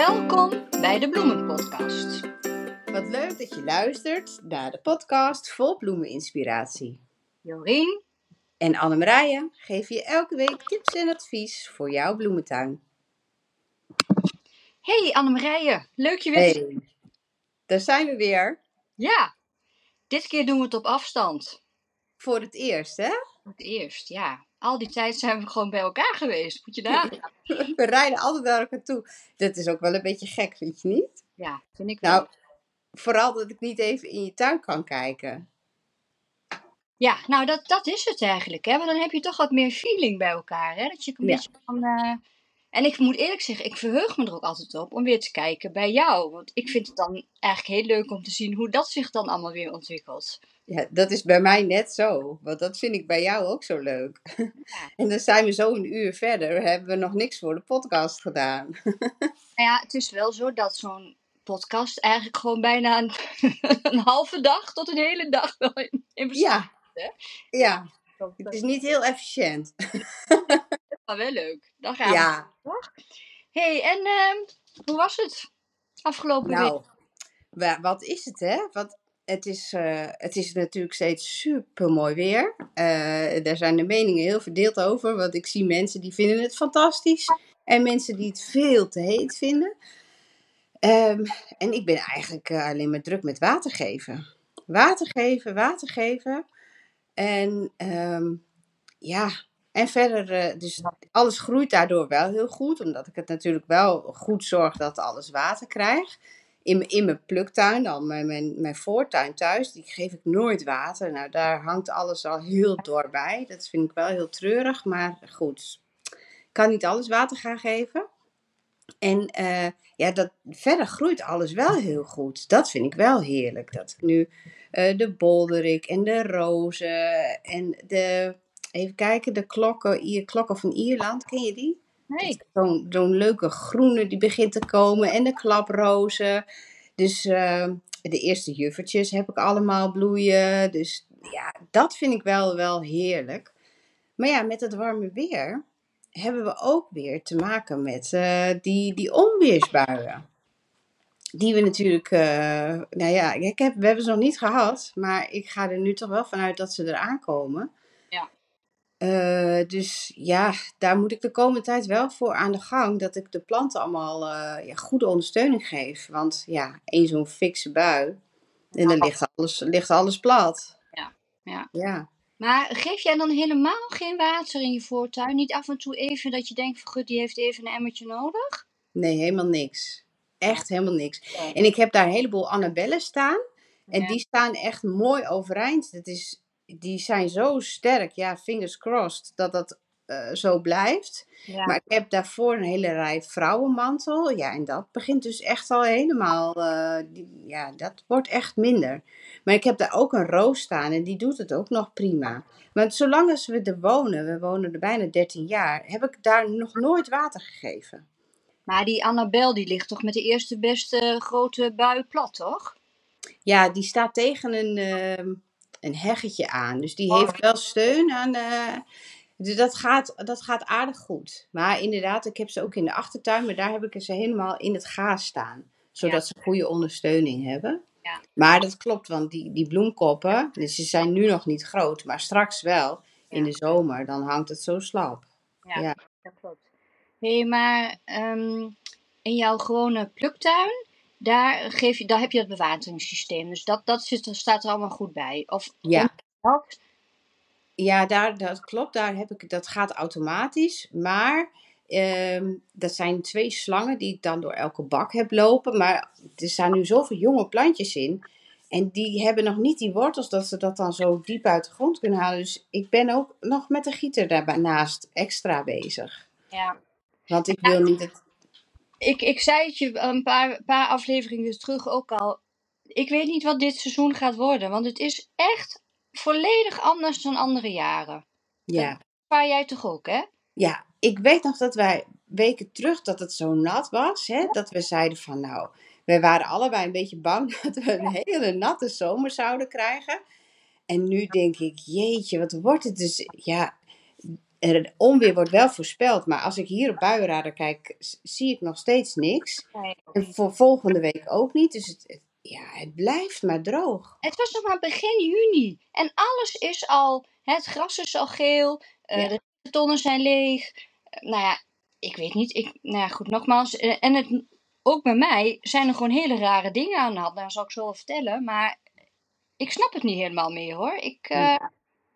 Welkom bij de Bloemenpodcast. Wat leuk dat je luistert naar de podcast vol bloemeninspiratie. Jorien En Annemarije geven je elke week tips en advies voor jouw bloementuin. Hey Annemarije, leuk je weer. Hey, daar zijn we weer. Ja, dit keer doen we het op afstand. Voor het eerst, hè? Voor het eerst, ja. Al die tijd zijn we gewoon bij elkaar geweest. Moet je daar? We rijden altijd naar elkaar toe. Dat is ook wel een beetje gek, vind je niet? Ja, vind ik wel. Nou, vooral dat ik niet even in je tuin kan kijken. Ja, nou dat, dat is het eigenlijk. Hè? Want dan heb je toch wat meer feeling bij elkaar. Hè? Dat je een Ja. beetje van... eh, En ik moet eerlijk zeggen, ik verheug me er ook altijd op om weer te kijken bij jou. Want ik vind het dan eigenlijk heel leuk om te zien hoe dat zich dan allemaal weer ontwikkelt. Ja, dat is bij mij net zo. Want dat vind ik bij jou ook zo leuk. En dan zijn we zo een uur verder, hebben we nog niks voor de podcast gedaan. Nou ja, het is wel zo dat zo'n podcast eigenlijk gewoon bijna een, een halve dag tot een hele dag wel in, beslag Ja, hè? ja. Het is niet heel efficiënt. Maar wel leuk. Dan gaan we. Ja, hey, en ehm, hoe was het afgelopen week? nou, wa- wat is het hè? Want het is, eh, het is natuurlijk steeds super mooi weer. Eh, daar zijn de meningen heel verdeeld over. Want ik zie mensen die vinden het fantastisch. En mensen die het veel te heet vinden. Ehm, en ik ben eigenlijk eh, alleen maar druk met water geven. Water geven, water geven. En ehm, ja, en verder, dus alles groeit daardoor wel heel goed. Omdat ik het natuurlijk wel goed zorg dat alles water krijgt. In, in mijn pluktuin, dan mijn, mijn, mijn voortuin thuis, die geef ik nooit water. Nou, daar hangt alles al heel door bij. Dat vind ik wel heel treurig, maar goed. Ik kan niet alles water gaan geven. En eh, ja, dat, verder groeit alles wel heel goed. Dat vind ik wel heerlijk. Dat ik nu eh, de bolderik en de rozen en de, even kijken, de klokken, Ier, klokken van Ierland, ken je die? Nee. Zo'n zo'n leuke groene die begint te komen en de klaprozen. Dus eh, de eerste juffertjes heb ik allemaal bloeien. Dus ja, dat vind ik wel, wel heerlijk. Maar ja, met het warme weer hebben we ook weer te maken met eh, die, die onweersbuien. Die we natuurlijk, eh, nou ja, ik heb, we hebben ze nog niet gehad, maar ik ga er nu toch wel vanuit dat ze eraan komen. Eh, dus ja, daar moet ik de komende tijd wel voor aan de gang. Dat ik de planten allemaal eh, ja, goede ondersteuning geef. Want ja, één zo'n fikse bui. En dan ligt alles, ligt alles plat. Ja, ja. Ja. Maar geef jij dan helemaal geen water in je voortuin? Niet af en toe even dat je denkt van, goed, die heeft even een emmertje nodig? Nee, helemaal niks. Echt helemaal niks. En ik heb daar een heleboel Annabellen staan. En Ja. die staan echt mooi overeind. Dat is, die zijn zo sterk. Ja, fingers crossed dat dat eh, zo blijft. Ja. Maar ik heb daarvoor een hele rij vrouwenmantel. Ja, en dat begint dus echt al helemaal. eh, die, ja, dat wordt echt minder. Maar ik heb daar ook een roos staan en die doet het ook nog prima. Want zolang als we er wonen, we wonen er bijna 13 jaar, heb ik daar nog nooit water gegeven. Maar die Annabel, die ligt toch met de eerste beste grote bui plat, toch? Ja, die staat tegen een, ehm, een heggetje aan. Dus die Oh. heeft wel steun aan. eh, dus dat gaat, dat gaat aardig goed. Maar inderdaad, ik heb ze ook in de achtertuin, maar daar heb ik ze helemaal in het gaas staan. Zodat ze goede ondersteuning hebben. Ja. Maar dat klopt, want die, die bloemkoppen, dus ze zijn nu nog niet groot, maar straks wel. In de zomer, dan hangt het zo slap. Ja, Ja. dat klopt. Hé, maar ehm, in jouw gewone pluktuin, daar, geef je, daar heb je het bewateringssysteem. Dus dat, dat zit, staat er allemaal goed bij. Of Ja. dat, Ja, daar, dat klopt. Daar heb ik, dat gaat automatisch. Maar ehm dat zijn twee slangen die ik dan door elke bak heb lopen. Maar er staan nu zoveel jonge plantjes in. En die hebben nog niet die wortels dat ze dat dan zo diep uit de grond kunnen halen. Dus ik ben ook nog met de gieter daarnaast extra bezig. ja. Want ik wil niet het... Ik, ik zei het je een paar, paar afleveringen terug ook al. Ik weet niet wat dit seizoen gaat worden. Want het is echt volledig anders dan andere jaren. Ja, Waar jij toch ook, hè? ja, ik weet nog dat wij weken terug dat het zo nat was. Hè, dat we zeiden van nou, wij waren allebei een beetje bang dat we een hele natte zomer zouden krijgen. En nu denk ik, jeetje, wat wordt het dus? Ja, er, onweer wordt wel voorspeld, maar als ik hier op buienradar kijk, zie ik nog steeds niks. Nee. En voor volgende week ook niet. Dus het, het- ja, het blijft maar droog. Het was nog maar begin juni. En alles is al. hè, Het gras is al geel. eh, Ja. De tonnen zijn leeg. Eh, nou ja, ik weet niet. Ik, nou ja, goed, nogmaals. eh, en het, ook bij mij zijn er gewoon hele rare dingen aan de hand. Daar zal ik zo wel vertellen. Maar ik snap het niet helemaal meer hoor. Ik, eh,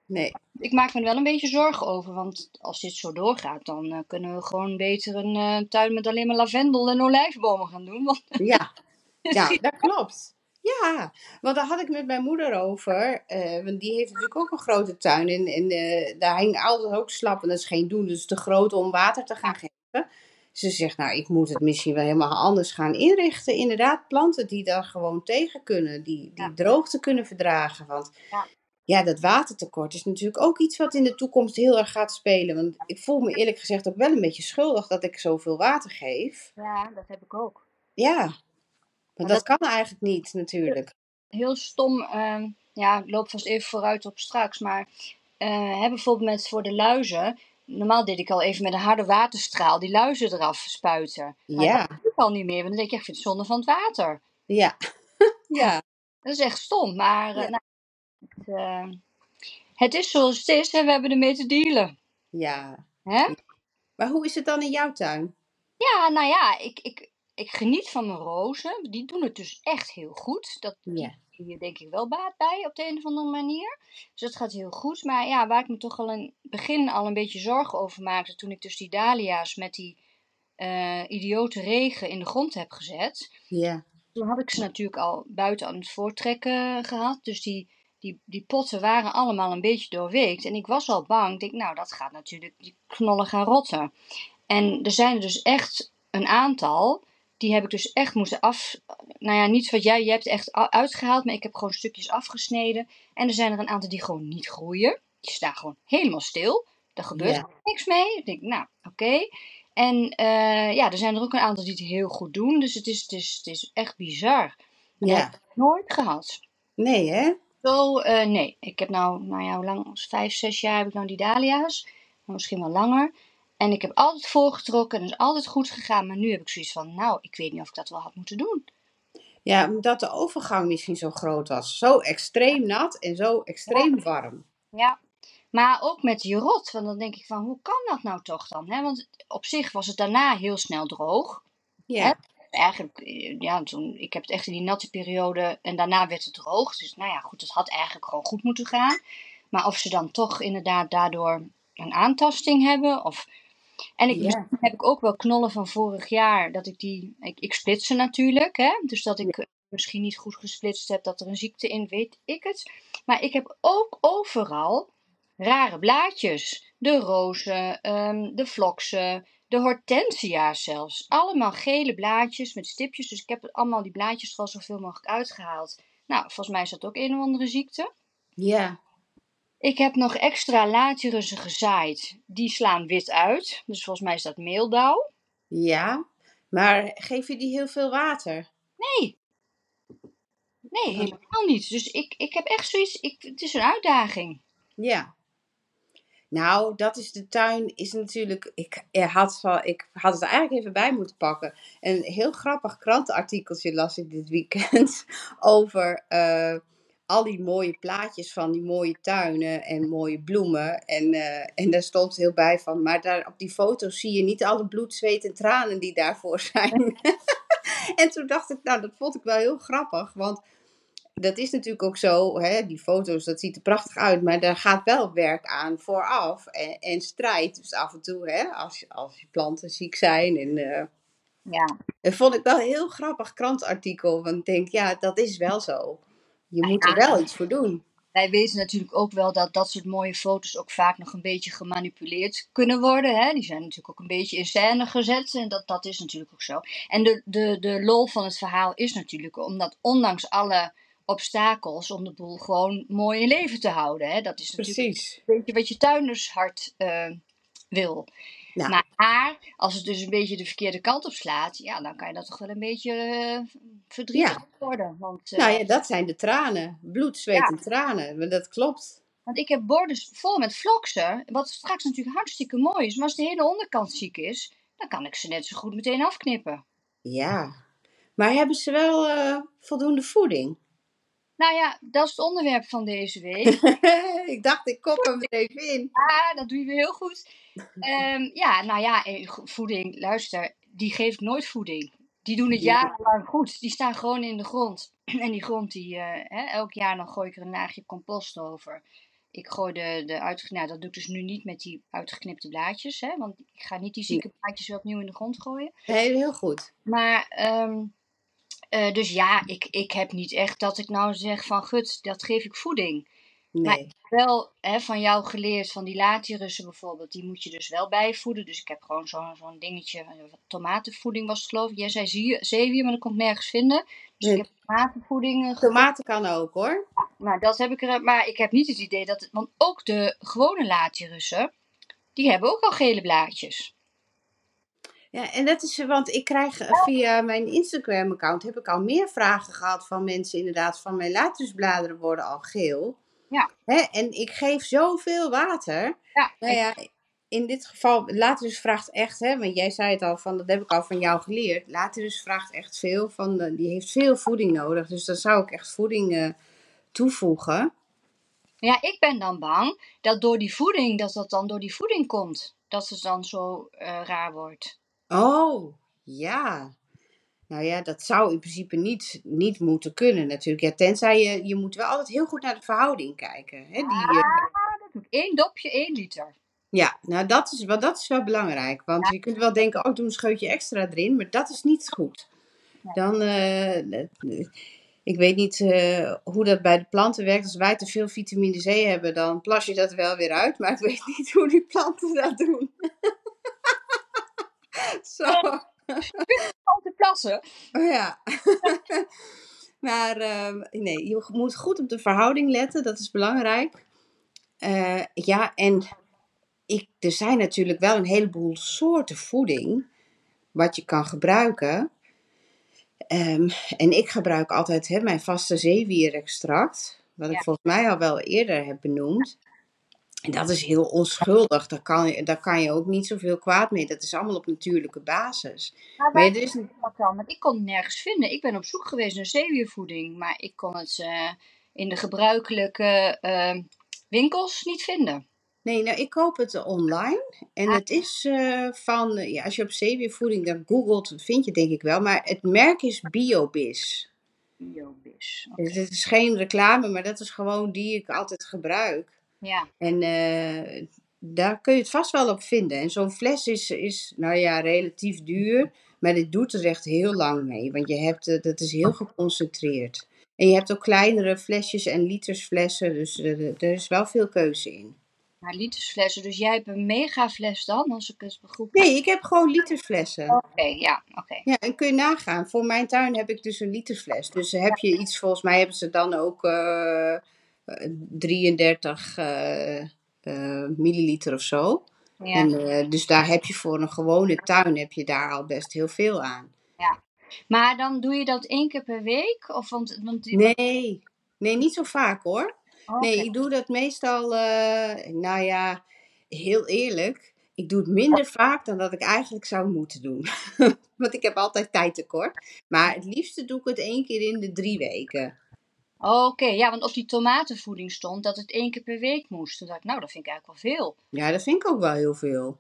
Nee, ik maak me er wel een beetje zorgen over. Want als dit zo doorgaat, dan eh, kunnen we gewoon beter een eh, tuin met alleen maar lavendel en olijfbomen gaan doen. Want ja, ja, dat klopt. Ja, want daar had ik met mijn moeder over. eh, want die heeft natuurlijk ook een grote tuin. En, en daar hing altijd ook slap. En dat is geen doen, dus te groot om water te gaan geven. Ze zegt, nou, ik moet het misschien wel helemaal anders gaan inrichten. Inderdaad, planten die daar gewoon tegen kunnen. Die, die Ja. droogte kunnen verdragen. Want Ja. Ja, dat watertekort is natuurlijk ook iets wat in de toekomst heel erg gaat spelen. Want ik voel me eerlijk gezegd ook wel een beetje schuldig dat ik zoveel water geef. ja, dat heb ik ook. Ja, maar Maar dat kan eigenlijk niet natuurlijk. heel stom. ehm, ja, ik loop vast even vooruit op straks. Maar eh, hè, bijvoorbeeld met voor de luizen. Normaal deed ik al even met een harde waterstraal die luizen eraf spuiten. Maar Ja, dat doe ik al niet meer. Want dan denk ik, ik vind het zonde van het water. ja, ja, Dat is echt stom. Maar eh, nou, eh, het is zoals het is. Hè? We hebben ermee te dealen. ja. Hè? Maar hoe is het dan in jouw tuin? Ja, nou ja, ik, ik, ik geniet van mijn rozen. Die doen het dus echt heel goed. Dat, Ja, hier denk ik wel baat bij op de een of andere manier. Dus dat gaat heel goed. Maar ja, waar ik me toch al in het begin al een beetje zorgen over maakte, toen ik dus die dahlia's met die eh, idiote regen in de grond heb gezet. ja, Toen had ik ze natuurlijk al buiten aan het voortrekken gehad. Dus die, die, die potten waren allemaal een beetje doorweekt. En ik was al bang. Ik denk, nou, dat gaat natuurlijk, die knollen gaan rotten. En er zijn er dus echt een aantal. Die heb ik dus echt moeten af. Nou ja, niet wat jij, jij hebt echt uitgehaald. Maar ik heb gewoon stukjes afgesneden. En er zijn er een aantal die gewoon niet groeien. Die staan gewoon helemaal stil. Er gebeurt Ja. niks mee. Ik denk, nou, oké. En eh, ja, er zijn er ook een aantal die het heel goed doen. Dus het is, het is, het is echt bizar. Dat heb ja. ik nooit gehad. Nee, hè? Zo, eh, nee. Ik heb nou, nou ja, hoe lang? Vijf, zes jaar heb ik nou die dahlia's. Misschien wel langer. En ik heb altijd voorgetrokken en het is altijd goed gegaan. Maar nu heb ik zoiets van, nou, ik weet niet of ik dat wel had moeten doen. Ja, omdat de overgang misschien zo groot was. Zo extreem nat en zo extreem warm. Ja. Maar ook met die rot. Want dan denk ik van, hoe kan dat nou toch dan? Hè? Want op zich was het daarna heel snel droog. Ja, Eigenlijk, eh, ja, toen, ik heb het echt in die natte periode en daarna werd het droog. Dus nou ja, goed, het had eigenlijk gewoon goed moeten gaan. Maar of ze dan toch inderdaad daardoor een aantasting hebben. Of... En ik, heb ik ook wel knollen van vorig jaar. Dat ik die, ik, ik split ze natuurlijk. Hè? Dus dat ik eh, misschien niet goed gesplitst heb. Dat er een ziekte in, weet ik het. Maar ik heb ook overal rare blaadjes. De rozen, ehm, de vloksen, de hortensia's zelfs. Allemaal gele blaadjes met stipjes. Dus ik heb allemaal die blaadjes er al zoveel mogelijk uitgehaald. Nou, volgens mij is dat ook een of andere ziekte. ja, Ik heb nog extra latyrussen gezaaid. Die slaan wit uit. Dus volgens mij is dat meeldauw. ja. Maar geef je die heel veel water? Nee. Nee, helemaal niet. Dus ik, ik heb echt zoiets. Ik, het is een uitdaging. Ja. Nou, dat is de tuin, is natuurlijk. Ik, eh, had, ik had het eigenlijk even bij moeten pakken. Een heel grappig krantenartikeltje las ik dit weekend. Over eh, al die mooie plaatjes van die mooie tuinen en mooie bloemen. En, eh, en daar stond heel bij van. Maar daar op die foto's zie je niet alle bloed, zweet en tranen die daarvoor zijn. en toen dacht ik, nou, dat vond ik wel heel grappig. Want dat is natuurlijk ook zo, hè, die foto's, dat ziet er prachtig uit, maar daar gaat wel werk aan vooraf en, en strijd. Dus af en toe, hè, als, als je planten ziek zijn. En, eh, Ja. dat vond ik wel een heel grappig krantartikel, want ik denk, ja, dat is wel zo. Je moet er wel iets voor doen. Wij weten natuurlijk ook wel dat dat soort mooie foto's ook vaak nog een beetje gemanipuleerd kunnen worden. Hè? Die zijn natuurlijk ook een beetje in scène gezet. En dat, dat is natuurlijk ook zo. En de, de, de lol van het verhaal is natuurlijk omdat ondanks alle obstakels om de boel gewoon mooi in leven te houden. Hè? Dat is natuurlijk Precies. een beetje wat je tuindershart eh wil. Maar als het dus een beetje de verkeerde kant op slaat, ja, dan kan je dat toch wel een beetje eh, verdrietig Ja. worden. Want, eh, Nou ja, dat zijn de tranen. Bloed, zweet Ja. en tranen. Dat klopt. Want ik heb borden vol met vloksen, wat straks natuurlijk hartstikke mooi is. Maar als de hele onderkant ziek is, dan kan ik ze net zo goed meteen afknippen. Ja. Maar hebben ze wel eh, voldoende voeding? Nou ja, dat is het onderwerp van deze week. ik dacht, ik kop hem er even in. Ja, dat doe je weer heel goed. Ehm, ja, nou ja, eh, voeding, luister, die geeft nooit voeding. Die doen het Ja. jarenlang goed. Die staan gewoon in de grond. En die grond, die, eh, hè, elk jaar dan gooi ik er een laagje compost over. Ik gooi de, de uitge... Nou, dat doe ik dus nu niet met die uitgeknipte blaadjes. Hè, want ik ga niet die zieke blaadjes weer opnieuw in de grond gooien. Nee, heel goed. Maar, ehm, eh, dus ja, ik, ik heb niet echt dat ik nou zeg van, gut, dat geef ik voeding. Maar Nee. ik heb wel hè, van jou geleerd, van die latirussen bijvoorbeeld, die moet je dus wel bijvoeden. Dus ik heb gewoon zo'n zo'n dingetje, eh, tomatenvoeding was het geloof ik. Jij zei zeewier, maar dat kon ik nergens vinden. Dus Nee. ik heb tomatenvoeding ge- Tomaten kan ook hoor. Nou, dat heb ik er, maar ik heb niet het idee dat, het, want ook de gewone latirussen, die hebben ook al gele blaadjes. Ja, en dat is, want ik krijg eh, via mijn Instagram-account heb ik al meer vragen gehad van mensen inderdaad van mijn latusbladeren worden al geel. Ja. Hè? En ik geef zoveel water. Ja, Nou ja, in dit geval, Laterus vraagt echt, hè, want jij zei het al, van, dat heb ik al van jou geleerd. Laterus vraagt echt veel, van, de- die heeft veel voeding nodig. Dus dan zou ik echt voeding eh, toevoegen. Ja, ik ben dan bang dat door die voeding, dat dat dan door die voeding komt. Dat het dan zo eh, raar wordt. Oh, ja. Nou ja, dat zou in principe niet, niet moeten kunnen natuurlijk. Ja, tenzij je, je moet wel altijd heel goed naar de verhouding kijken. Hè? Die, eh, Ah, dat doe ik. Één dopje, één liter. ja, nou dat is, wel, dat is wel belangrijk. Want je kunt wel denken, oh doe een scheutje extra erin. Maar dat is niet goed. Dan, eh, ik weet niet eh, hoe dat bij de planten werkt. Als wij te veel vitamine C hebben, dan plas je dat wel weer uit. Maar ik weet niet hoe die planten dat doen. Zo. Om te plassen. Oh ja. maar ehm, nee, je moet goed op de verhouding letten. Dat is belangrijk. Eh, ja, en ik, er zijn natuurlijk wel een heleboel soorten voeding wat je kan gebruiken. Ehm, en ik gebruik altijd hè, mijn vaste zeewierextract. Wat ik volgens mij al wel eerder heb benoemd. En dat is heel onschuldig. Daar kan, je, daar kan je ook niet zoveel kwaad mee. Dat is allemaal op natuurlijke basis. Maar er is een- dan? Want ik kon het nergens vinden. Ik ben op zoek geweest naar zeewiervoeding. Maar ik kon het eh, in de gebruikelijke eh, winkels niet vinden. Nee, nou, ik koop het online. En Ah. het is eh, van, ja, als je op zeewiervoeding dan googelt, vind je denk ik wel. Maar het merk is Biobis. Biobis. Dus het is geen reclame, maar dat is gewoon die ik altijd gebruik. Ja. En eh, daar kun je het vast wel op vinden. En zo'n fles is, is, nou ja, relatief duur. Maar dit doet er echt heel lang mee. Want je hebt, het- het is heel geconcentreerd. En je hebt ook kleinere flesjes en litersflessen. Dus er, er is wel veel keuze in. Maar litersflessen. Dus jij hebt een megafles dan, als ik het goed Nee, ik heb gewoon litersflessen. Oké, ja, oké. Ja, en kun je nagaan. Voor mijn tuin heb ik dus een literfles. Dus heb je iets, volgens mij hebben ze dan ook eh, eh, 33 eh, eh, milliliter of zo. Ja. En, eh, dus daar heb je voor een gewone tuin heb je daar al best heel veel aan. Maar dan doe je dat één keer per week? Of want, want Nee, nee, niet zo vaak hoor. Nee, ik doe dat meestal, nou ja, heel eerlijk. Ik doe het minder vaak dan dat ik eigenlijk zou moeten doen. Want ik heb altijd tijd tekort. Maar het liefste doe ik het één keer in de drie weken. Oké, ja, want op die tomatenvoeding stond dat het één keer per week moest. Toen dacht ik, nou, dat vind ik eigenlijk wel veel. Ja, dat vind ik ook wel heel veel.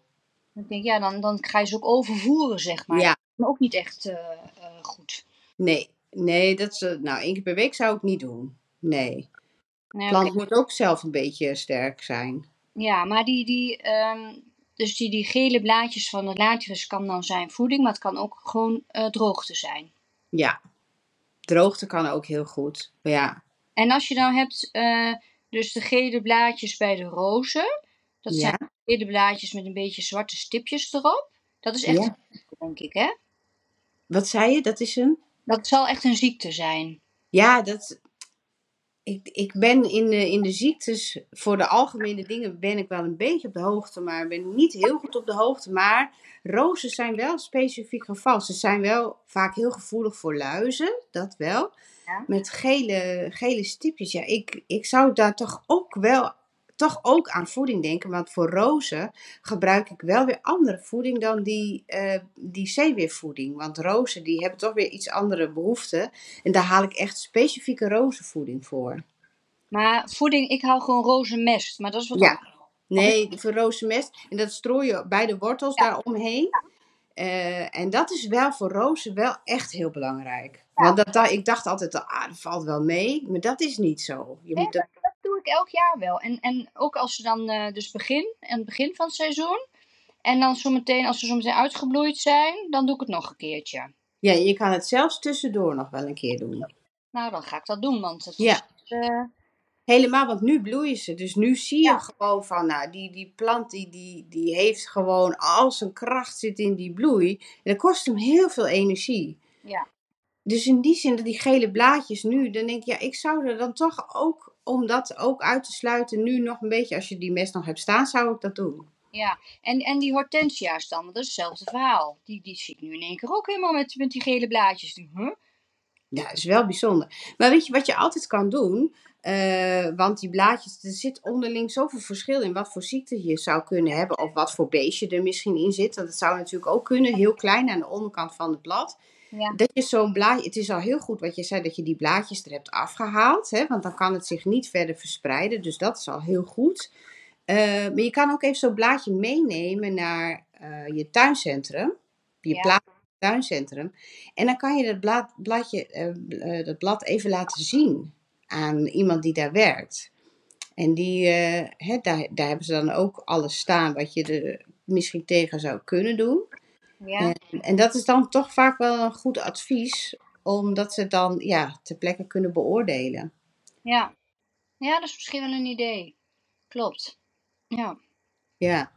Dan denk ik, ja, dan, dan ga je ze ook overvoeren, zeg maar. Ja. Maar ook niet echt eh, eh, goed. Nee, nee, dat is, eh, nou, één keer per week zou ik niet doen. Nee. Nee, Plant moet ook zelf een beetje sterk zijn. Ja, maar die, die, ehm, dus die, die gele blaadjes van de latirus kan dan zijn voeding, maar het kan ook gewoon droogte zijn. Ja. Droogte kan ook heel goed. Ja. En als je dan hebt, eh, dus de gele blaadjes bij de rozen, dat zijn gele blaadjes met een beetje zwarte stipjes erop. Dat is echt, Ja. een ziekte, denk ik, hè? Wat zei je? Dat is een? Dat zal echt een ziekte zijn. Ja, dat. Ik, ik ben in de, in de ziektes, voor de algemene dingen ben ik wel een beetje op de hoogte, maar ben niet heel goed op de hoogte. Maar rozen zijn wel specifiek geval. Ze zijn wel vaak heel gevoelig voor luizen, dat wel. Ja. Met gele, gele stipjes. Ja, ik, ik zou daar toch ook wel toch ook aan voeding denken. Want voor rozen gebruik ik wel weer andere voeding dan die, eh die zeeweervoeding. Want rozen die hebben toch weer iets andere behoeften. En daar haal ik echt specifieke rozenvoeding voor. Maar voeding, ik hou gewoon rozenmest. Maar dat is wat Ja. anders. Nee, voor rozenmest. En dat strooi je bij de wortels daaromheen. Eh, en dat is wel voor rozen wel echt heel belangrijk. Want dat, da- ik dacht altijd, ah, dat valt wel mee. Maar dat is niet zo. Je moet Dat doe ik elk jaar wel. En, en ook als ze dan eh, dus begin, aan het begin van het seizoen. En dan zometeen, als ze zometeen uitgebloeid zijn, dan doe ik het nog een keertje. ja, je kan het zelfs tussendoor nog wel een keer doen. Nou, dan ga ik dat doen, want het Ja. is... eh, Helemaal, want nu bloeien ze. Dus nu zie je Ja. gewoon van, nou, die, die plant die, die, die heeft gewoon al zijn kracht zit in die bloei. En dat kost hem heel veel energie. Ja. Dus in die zin, dat die gele blaadjes nu, dan denk ik, ja, ik zou er dan toch ook, om dat ook uit te sluiten, nu nog een beetje, als je die mest nog hebt staan, zou ik dat doen. Ja, en, en die hortensia's dan, dat is hetzelfde verhaal. Die, die zie ik nu in één keer ook helemaal met, met die gele blaadjes. Huh? Ja, dat is wel bijzonder. Maar weet je wat je altijd kan doen? Eh, want die blaadjes, er zit onderling zoveel verschil in wat voor ziekte je zou kunnen hebben. Of wat voor beestje er misschien in zit. Dat zou natuurlijk ook kunnen, heel klein aan de onderkant van het blad. Ja. Dat je zo'n blaadje, het is al heel goed wat je zei, dat je die blaadjes er hebt afgehaald. Hè, want dan kan het zich niet verder verspreiden. Dus dat is al heel goed. Eh, maar je kan ook even zo'n blaadje meenemen naar eh, je tuincentrum. Je Ja. plaats tuincentrum. En dan kan je dat, blad, bladje, eh, dat blad even laten zien aan iemand die daar werkt. En die, hè, daar, daar hebben ze dan ook alles staan wat je er misschien tegen zou kunnen doen. Ja, En, en dat is dan toch vaak wel een goed advies, omdat ze dan ja, ter plekke kunnen beoordelen. ja. ja, dat is misschien wel een idee. Klopt. Ja. Ja.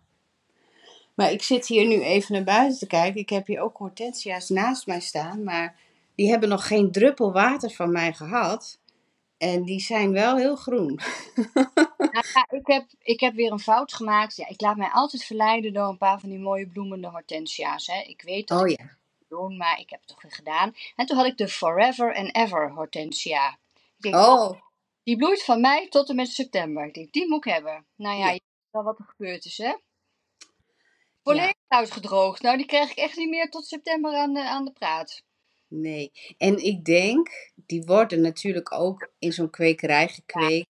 Maar ik zit hier nu even naar buiten te kijken. Ik heb hier ook hortensia's naast mij staan, maar die hebben nog geen druppel water van mij gehad. En die zijn wel heel groen. Nou ja, ik heb, ik heb weer een fout gemaakt. Ja, ik laat mij altijd verleiden door een paar van die mooie bloemende hortensia's. Hè. Ik weet dat Oh ik ja. het moet doen, maar ik heb het toch weer gedaan. En toen had ik de Forever and Ever hortensia. Ik denk, Oh, Die bloeit van mei tot en met september. Ik denk, die moet ik hebben. Nou ja, Ja. je weet wel wat er gebeurd is, hè? Volledig uitgedroogd. Nou, die krijg ik echt niet meer tot september aan de, aan de praat. Nee. En ik denk, die worden natuurlijk ook in zo'n kwekerij gekweekt.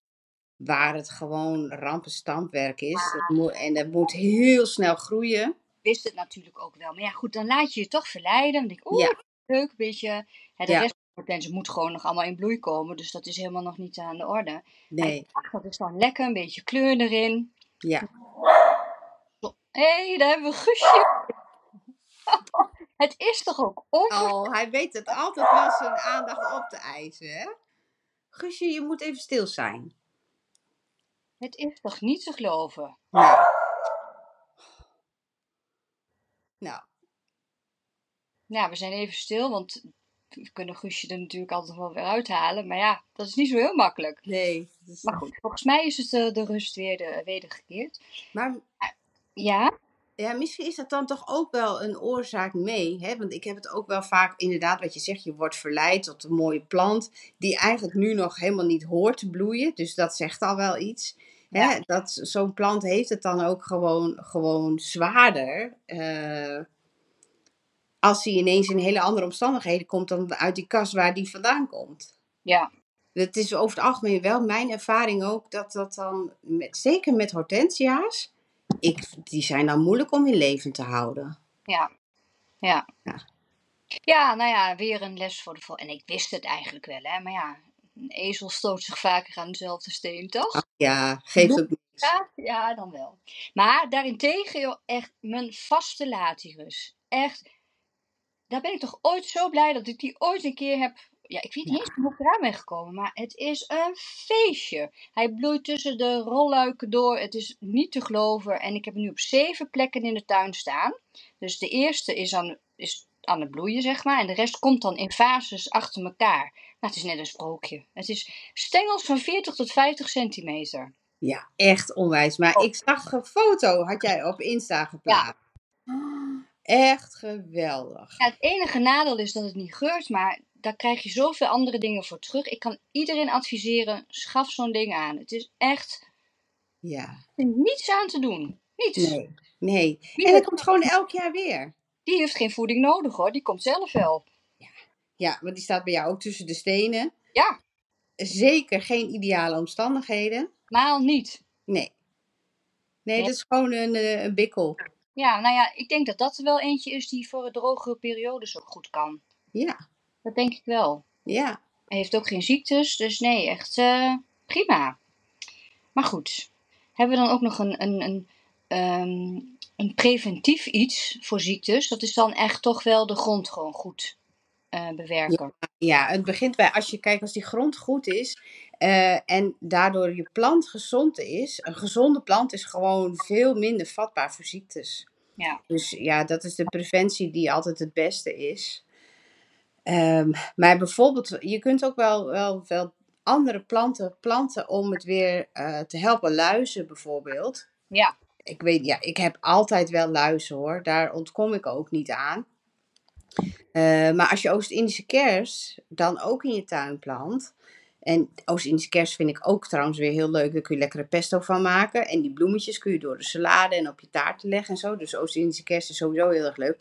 Waar het gewoon rampenstampwerk is. Dat moet, en dat moet heel snel groeien. Ik wist het natuurlijk ook wel. Maar ja, goed, dan laat je je toch verleiden. Dan denk ik, oeh, Ja. leuk, een beetje. Hè, de Ja. rest van de hortensia moet gewoon nog allemaal in bloei komen. Dus dat is helemaal nog niet aan de orde. Nee, dat is dan lekker, een beetje kleur erin. ja. Hé, hey, daar hebben we Guusje. het is toch ook onver... Oh, hij weet het altijd wel zijn aandacht op te eisen, hè? Guusje, je moet even stil zijn. Het is toch niet te geloven? Nee. Nou, Ja, we zijn even stil, want we kunnen Guusje er natuurlijk altijd wel weer uithalen. Maar ja, dat is niet zo heel makkelijk. nee. Dus- Maar goed, volgens mij is het eh, de rust weer de, wedergekeerd. Maar Ja, ja, misschien is dat dan toch ook wel een oorzaak mee. Hè? Want ik heb het ook wel vaak, inderdaad, wat je zegt, je wordt verleid tot een mooie plant. Die eigenlijk nu nog helemaal niet hoort te bloeien. Dus dat zegt al wel iets. Hè? Ja. Dat zo'n plant heeft het dan ook gewoon, gewoon zwaarder. eh, als hij ineens in hele andere omstandigheden komt dan uit die kast waar die vandaan komt. ja, Het is over het algemeen wel mijn ervaring ook dat dat dan, met, zeker met hortensia's, ik, die zijn dan moeilijk om in leven te houden. ja, ja. Ja. Ja, nou ja, weer een les voor de vol. En ik wist het eigenlijk wel, hè. Maar ja, een ezel stoot zich vaker aan dezelfde steen, toch? Ach ja, geeft ook niks. Ja, ja, dan wel. Maar daarentegen, joh, echt mijn vaste latirus. Echt, daar ben ik toch ooit zo blij dat ik die ooit een keer heb. Ja, ik weet niet eens hoe ik eraan ben gekomen, maar het is een feestje. Hij bloeit tussen de rolluiken door. Het is niet te geloven. En ik heb hem nu op zeven plekken in de tuin staan. Dus de eerste is aan, is aan het bloeien, zeg maar. En de rest komt dan in fases achter elkaar. Nou, het is net een sprookje. Het is stengels van 40 tot 50 centimeter. Ja, echt onwijs. Maar ik zag een foto, had jij op Insta geplaatst. Echt geweldig. Ja, het enige nadeel is dat het niet geurt, maar daar krijg je zoveel andere dingen voor terug. Ik kan iedereen adviseren, schaf zo'n ding aan. Het is echt Ja. Niets aan te doen. Niets. Nee. Nee. En dat heeft- komt gewoon elk jaar weer. Die heeft geen voeding nodig hoor. Die komt zelf wel. Ja, want die staat bij jou ook tussen de stenen. Ja, Zeker geen ideale omstandigheden. maal niet. Nee. Nee, dat is gewoon een, eh, een bikkel. Ja, nou ja, ik denk dat dat er wel eentje is die voor drogere periodes ook goed kan. Ja. Dat denk ik wel. Ja. Hij heeft ook geen ziektes, dus nee, echt eh, prima. Maar goed, hebben we dan ook nog een, een, een, ehm, een preventief iets voor ziektes? Dat is dan echt toch wel de grond gewoon goed eh, bewerken. Ja, het begint bij als je kijkt als die grond goed is eh, en daardoor je plant gezond is. Een gezonde plant is gewoon veel minder vatbaar voor ziektes. Ja. Dus ja, dat is de preventie die altijd het beste is. Ehm, maar bijvoorbeeld, je kunt ook wel, wel, wel andere planten planten om het weer eh, te helpen luizen bijvoorbeeld. Ja. Ik weet, ja, ik heb altijd wel luizen hoor. Daar ontkom ik ook niet aan. Eh, maar als je Oost-Indische kers dan ook in je tuin plant. En Oost-Indische kers vind ik ook trouwens weer heel leuk. Daar kun je lekkere pesto van maken. En die bloemetjes kun je door de salade en op je taart leggen en zo. Dus Oost-Indische kers is sowieso heel erg leuk.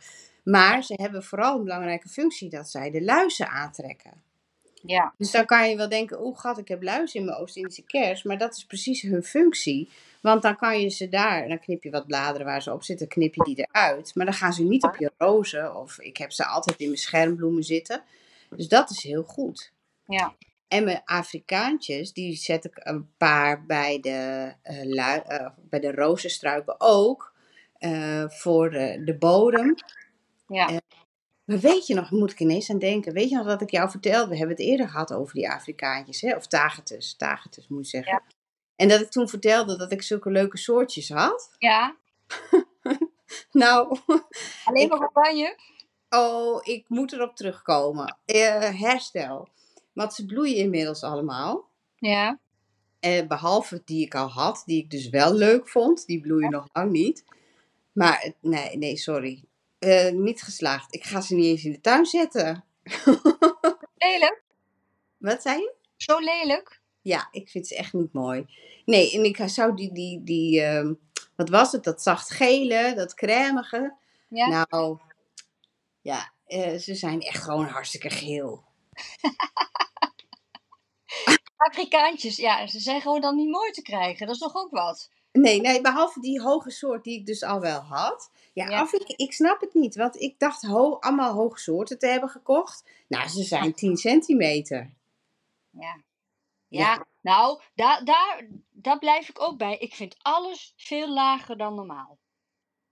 Maar ze hebben vooral een belangrijke functie dat zij de luizen aantrekken. Ja, Dus dan kan je wel denken, oeh gat, ik heb luizen in mijn Oost-Indische kers. Maar dat is precies hun functie. Want dan kan je ze daar, dan knip je wat bladeren waar ze op zitten, knip je die eruit. Maar dan gaan ze niet op je rozen. Of ik heb ze altijd in mijn schermbloemen zitten. Dus dat is heel goed. ja, En mijn Afrikaantjes, die zet ik een paar bij de, lui- eh, bij de rozenstruiken ook. eh, voor de, de bodem. Ja. Eh, Maar weet je nog, moet ik ineens aan denken. Weet je nog wat ik jou vertelde? We hebben het eerder gehad over die Afrikaantjes. Hè? Of tagetes. Tagetes moet ik zeggen. Ja. En dat ik toen vertelde dat ik zulke leuke soortjes had. ja. Nou, Alleen maar oranje? oh, ik moet erop terugkomen. Eh, herstel. Want ze bloeien inmiddels allemaal. Ja, Eh, behalve die ik al had, die ik dus wel leuk vond. Die bloeien nog lang niet. Maar het- nee, nee, sorry. Eh, niet geslaagd. Ik ga ze niet eens in de tuin zetten. lelijk. Wat zei je? Zo lelijk. Ja, ik vind ze echt niet mooi. Nee, en ik zou die, die, die ehm, wat was het? Dat zacht gele, dat crèmige. Ja. Nou, ja, eh, ze zijn echt gewoon hartstikke geel. Afrikaantjes, ja, ze zijn gewoon dan niet mooi te krijgen. Dat is toch ook wat? Nee, nee, behalve die hoge soort die ik dus al wel had. Ja, Ja. Af, ik, ik snap het niet, want ik dacht ho allemaal hoge soorten te hebben gekocht. Nou, ze zijn 10 centimeter. Ja. Ja. Ja, nou, daar, daar, daar blijf ik ook bij. Ik vind alles veel lager dan normaal.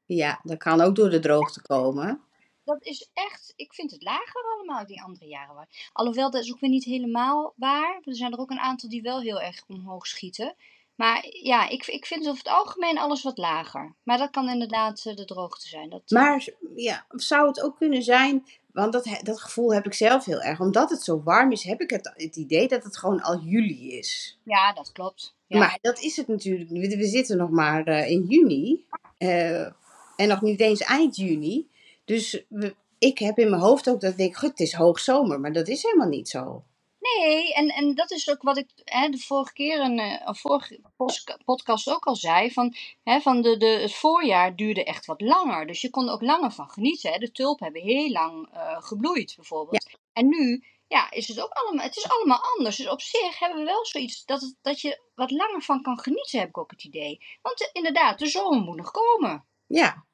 Ja, dat kan ook door de droogte komen. Dat is echt, ik vind het lager allemaal die andere jaren. waar- Alhoewel, dat is ook weer niet helemaal waar. Er zijn er ook een aantal die wel heel erg omhoog schieten. Maar ja, ik, ik vind over het algemeen alles wat lager. Maar dat kan inderdaad eh, de droogte zijn. Dat, Maar ja, zou het ook kunnen zijn, want dat, dat gevoel heb ik zelf heel erg. Omdat het zo warm is, heb ik het, het idee dat het gewoon al juli is. Ja, dat klopt. Ja. Maar dat is het natuurlijk. We, we zitten nog maar eh, in juni. eh, en nog niet eens eind juni. Dus we, ik heb in mijn hoofd ook dat ik denk, goed, het is hoogzomer. Maar dat is helemaal niet zo. Nee, en, en dat is ook wat ik hè, de vorige keer een, eh, een vorige podcast ook al zei. Van, hè, van de, de, het voorjaar duurde echt wat langer. Dus je kon er ook langer van genieten. Hè. De tulpen hebben heel lang eh, gebloeid bijvoorbeeld. En nu ja, is het ook allemaal, het is allemaal anders. Dus op zich hebben we wel zoiets dat, het, dat je wat langer van kan genieten, heb ik ook het idee. Want eh, inderdaad, de zomer moet nog komen. Ja.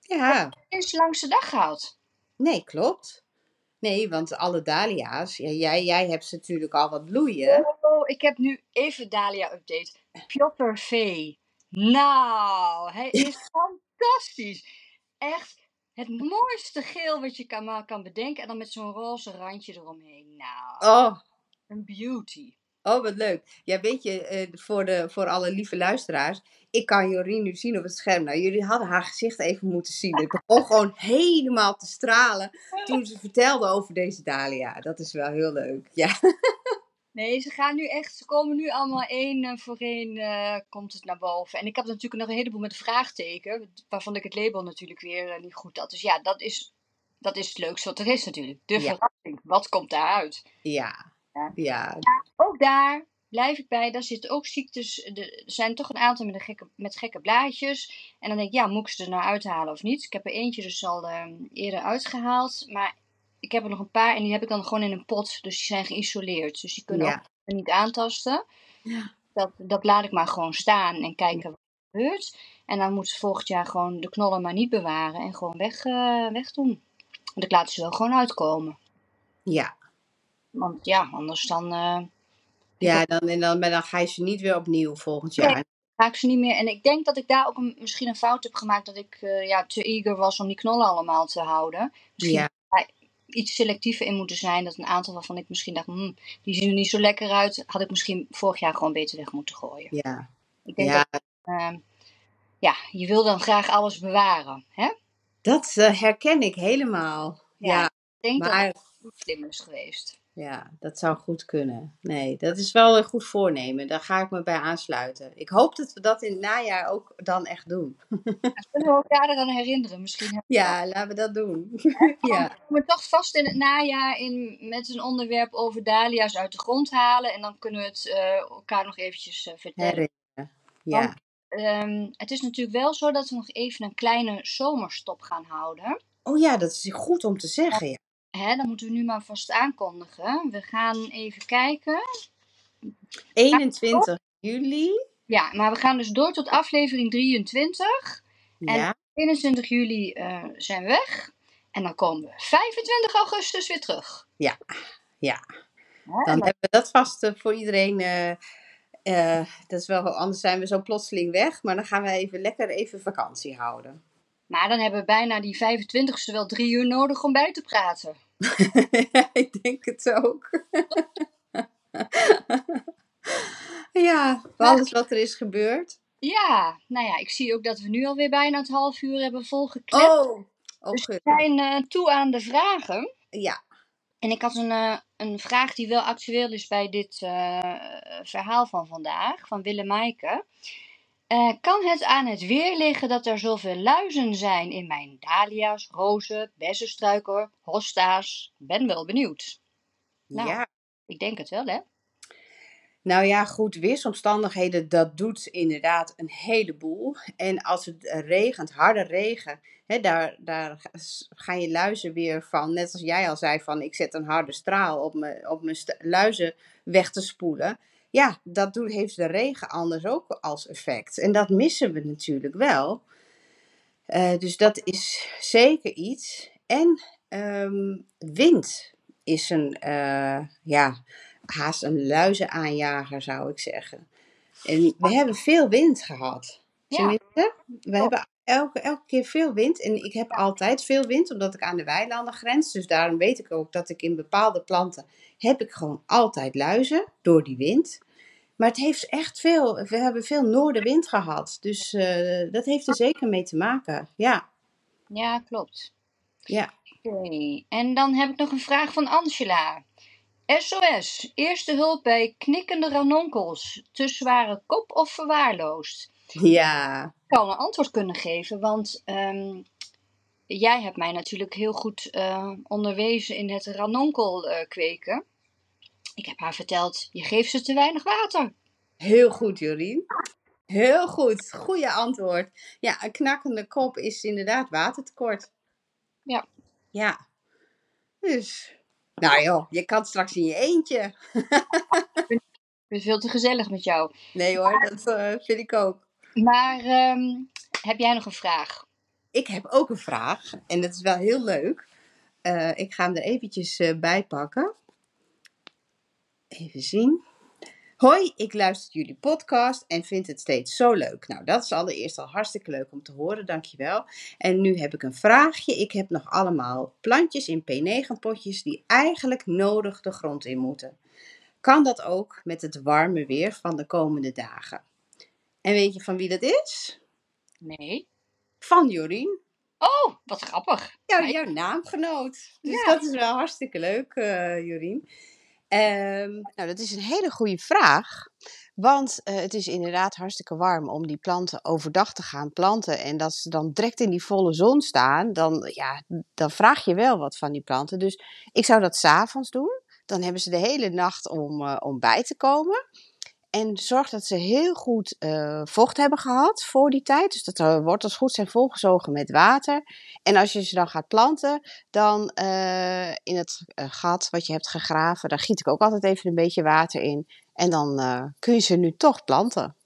Ja, Eens langs de dag gehad. nee, klopt. Nee, want alle dahlia's, ja, jij, jij hebt ze natuurlijk al wat bloeien. Oh, ik heb nu even Dahlia-update. Piotr V. Nou, hij is fantastisch. Echt het mooiste geel wat je kan, kan bedenken. En dan met zo'n roze randje eromheen. Nou, Oh, een beauty. oh wat leuk. Ja, weet je, eh, voor, de, voor alle lieve luisteraars. Ik kan Jorien nu zien op het scherm. Nou, jullie hadden haar gezicht even moeten zien. Ik begon gewoon helemaal te stralen toen ze vertelde over deze dahlia. Dat is wel heel leuk. Ja, Nee, ze gaan nu echt, ze komen nu allemaal één eh, voor één eh, komt het naar boven. En ik heb natuurlijk nog een heleboel met vraagteken, waarvan ik het label natuurlijk weer eh, niet goed had. Dus ja, dat is, dat is het leukste wat er is natuurlijk. De Ja. verrassing. Wat komt daaruit? ja, Ja. ja. Ook daar blijf ik bij, daar zitten ook ziektes. Er zijn toch een aantal met, een gekke, met gekke blaadjes. En dan denk ik, ja, moet ik ze er nou uithalen of niet? Ik heb er eentje dus al ehm, eerder uitgehaald. Maar ik heb er nog een paar en die heb ik dan gewoon in een pot. Dus die zijn geïsoleerd. Dus die kunnen Ja. ook niet aantasten. Ja. Dat, dat laat ik maar gewoon staan en kijken wat er gebeurt. En dan moeten ze volgend jaar gewoon de knollen maar niet bewaren en gewoon weg, eh, wegdoen. Want ik laat ze wel gewoon uitkomen. Ja, Want ja, anders dan eh, ja dan, en dan, maar dan ga je ze niet weer opnieuw volgend Nee. jaar. ga ik ze niet meer. En ik denk dat ik daar ook een, misschien een fout heb gemaakt. Dat ik eh, ja, te eager was om die knollen allemaal te houden. Misschien Ja. ik iets selectiever in moeten zijn. Dat een aantal waarvan ik misschien dacht, hmm, die zien er niet zo lekker uit. Had ik misschien vorig jaar gewoon beter weg moeten gooien. Ja, Ik denk ja dat, eh, ja, je wil dan graag alles bewaren. Hè? Ik dat eh, herken ik helemaal. Ja, Ja, denk dat maar het slim is geweest. Ja, dat zou goed kunnen. Nee, dat is wel een goed voornemen. Daar ga ik me bij aansluiten. Ik hoop dat we dat in het najaar ook dan echt doen. Kunnen we elkaar eraan herinneren? Misschien Ja, laten we dat doen. ja. We komen toch vast in het najaar in, met een onderwerp over dahlia's uit de grond halen. En dan kunnen we het eh, elkaar nog eventjes eh, vertellen. Herinneren. Ja. Ehm, het is natuurlijk wel zo dat we nog even een kleine zomerstop gaan houden. Oh ja, dat is goed om te zeggen. Ja. Hè, dat moeten we nu maar vast aankondigen. We gaan even kijken. 21 juli. Ja, maar we gaan dus door tot aflevering 23. En- Ja. 21 juli eh, zijn we weg. En dan komen we 25 augustus weer terug. Ja, ja. Dan en hebben we dat vast eh, voor iedereen. eh, dat is wel, anders zijn we zo plotseling weg. Maar dan gaan we even lekker even vakantie houden. Maar dan hebben we bijna die 25ste wel drie uur nodig om bij te praten. ik denk het ook. ja, alles wat er is gebeurd. Ja, nou ja, ik zie ook dat we nu alweer bijna het half uur hebben volgeklept. Oh, oh dus we zijn eh, toe aan de vragen. Ja, En ik had een, eh, een vraag die wel actueel is bij dit eh, verhaal van vandaag, van Willem Maaike. Eh, kan het aan het weer liggen dat er zoveel luizen zijn in mijn dahlia's, rozen, bessenstruiken, hosta's? Ben wel benieuwd. Nou. ja. Ik denk het wel, hè? Nou ja, goed, weersomstandigheden, dat doet inderdaad een heleboel. En als het regent, harde regen, hè, daar, daar gaan je luizen weer van, net als jij al zei, van ik zet een harde straal op mijn, op mijn luizen weg te spoelen. Ja, dat doet, heeft de regen anders ook als effect. En dat missen we natuurlijk wel. Eh, dus dat is zeker iets. En ehm, wind is een, eh, ja, haast een luizenaanjager, zou ik zeggen. En we hebben veel wind gehad. Ja. Tenminste, we hebben elke, elke keer veel wind. En ik heb altijd veel wind, omdat ik aan de weilanden grens. Dus daarom weet ik ook dat ik in bepaalde planten heb ik gewoon altijd luizen door die wind. Maar het heeft echt veel, we hebben veel noordenwind gehad. Dus eh, dat heeft er zeker mee te maken. Ja, Ja, klopt. ja. Oké, en dan heb ik nog een vraag van Angela. SOS, eerste hulp bij knikkende ranonkels. Te zware kop of verwaarloosd? Ja, zou een antwoord kunnen geven, want ehm, jij hebt mij natuurlijk heel goed eh, onderwezen in het ranonkel eh, kweken. Ik heb haar verteld, je geeft ze te weinig water. Heel goed, Jorien. Heel goed. Goeie antwoord. Ja, een knakkende kop is inderdaad watertekort. Ja. Ja. Dus, nou joh, je kan straks in je eentje. Ik vind het veel te gezellig met jou. Nee hoor, dat eh, vind ik ook. Maar ehm, heb jij nog een vraag? Ik heb ook een vraag en dat is wel heel leuk. Eh, ik ga hem er eventjes eh, bij pakken. Even zien. Hoi, ik luister jullie podcast en vind het steeds zo leuk. Nou, dat is allereerst al hartstikke leuk om te horen, dankjewel. En nu heb ik een vraagje. Ik heb nog allemaal plantjes in P9 potjes die eigenlijk nodig de grond in moeten. Kan dat ook met het warme weer van de komende dagen? En weet je van wie dat is? Nee. Van Jorien. Oh, wat grappig. Ja, jouw naamgenoot. Dus Ja. dat is wel hartstikke leuk, eh Jorien. Ehm, nou, dat is een hele goede vraag. Want eh, het is inderdaad hartstikke warm om die planten overdag te gaan planten. En dat ze dan direct in die volle zon staan, dan, ja, dan vraag je wel wat van die planten. Dus ik zou dat s'avonds doen. Dan hebben ze de hele nacht om, eh, om bij te komen. En zorg dat ze heel goed uh, vocht hebben gehad voor die tijd. Dus dat de wortels goed zijn volgezogen met water. En als je ze dan gaat planten, dan uh, in het gat wat je hebt gegraven, daar giet ik ook altijd even een beetje water in. En dan kun je ze nu toch planten.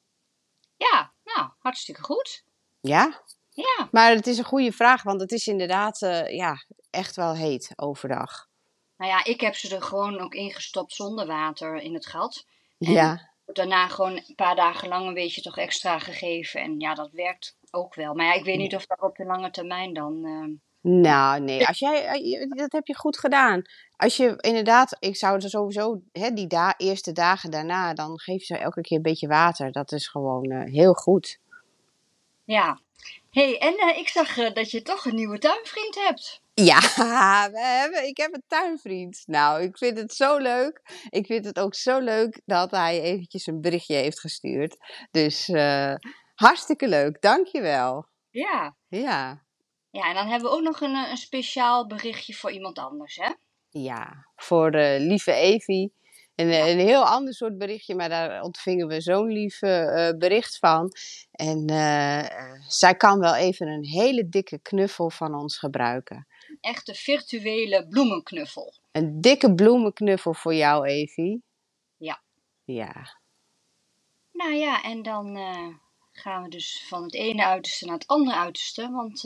Ja, nou, hartstikke goed. Ja. Ja. Maar het is een goede vraag, want het is inderdaad ja, echt wel heet overdag. Nou ja, ik heb ze er gewoon ook ingestopt zonder water in het gat. En ja. Daarna gewoon een paar dagen lang een beetje toch extra gegeven. En ja, dat werkt ook wel. Maar ja, ik weet niet of dat op de lange termijn dan. Uh... Nou, nee, als jij, eh, dat heb je goed gedaan. Als je inderdaad, ik zou er sowieso, hè, die da eerste dagen daarna, dan geef je ze elke keer een beetje water. Dat is gewoon uh, heel goed. Ja, hey, en uh, ik zag dat je toch een nieuwe tuinvriend hebt. Ja, we hebben, ik heb een tuinvriend. Nou, ik vind het zo leuk. Ik vind het ook zo leuk dat hij eventjes een berichtje heeft gestuurd. Dus uh, hartstikke leuk, dankjewel. Ja. Ja. Ja, en dan hebben we ook nog een, een speciaal berichtje voor iemand anders, hè? Ja, voor uh, lieve Evie. Een, een heel ander soort berichtje, maar daar ontvingen we zo'n lief uh, bericht van. En uh, zij kan wel even een hele dikke knuffel van ons gebruiken. Echte virtuele bloemenknuffel. Een dikke bloemenknuffel voor jou, Evie. Ja. Ja. Nou ja, en dan gaan we dus van het ene uiterste naar het andere uiterste, want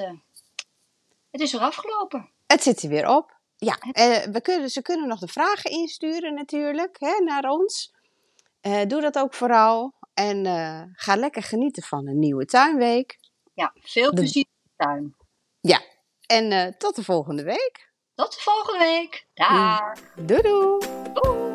het is er afgelopen. Het zit er weer op. Ja, uh, we kunnen, ze kunnen nog de vragen insturen natuurlijk hè, naar ons. Doe dat ook vooral. En ga lekker genieten van een nieuwe tuinweek. Ja, veel plezier in de tuin. Ja, en tot de volgende week. Tot de volgende week. Dag. Doei doei. Doei.